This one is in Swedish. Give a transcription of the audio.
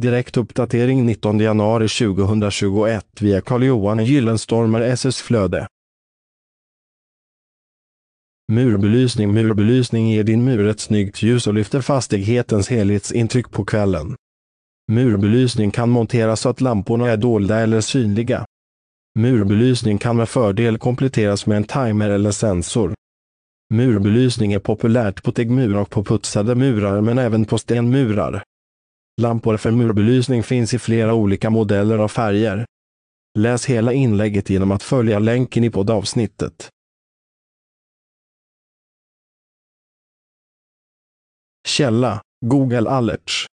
Direkt uppdatering 19 januari 2021 via Carl-Johan Gyllenstormer SS Flöde. Murbelysning Murbelysning ger din mur ett snyggt ljus och lyfter fastighetens helhetsintryck på kvällen. Murbelysning kan monteras så att lamporna är dolda eller synliga. Murbelysning kan med fördel kompletteras med en timer eller sensor. Murbelysning är populärt på täggmurar och på putsade murar men även på stenmurar. Lampor för murbelysning finns i flera olika modeller och färger. Läs hela inlägget genom att följa länken i poddavsnittet. Källa Google Alerts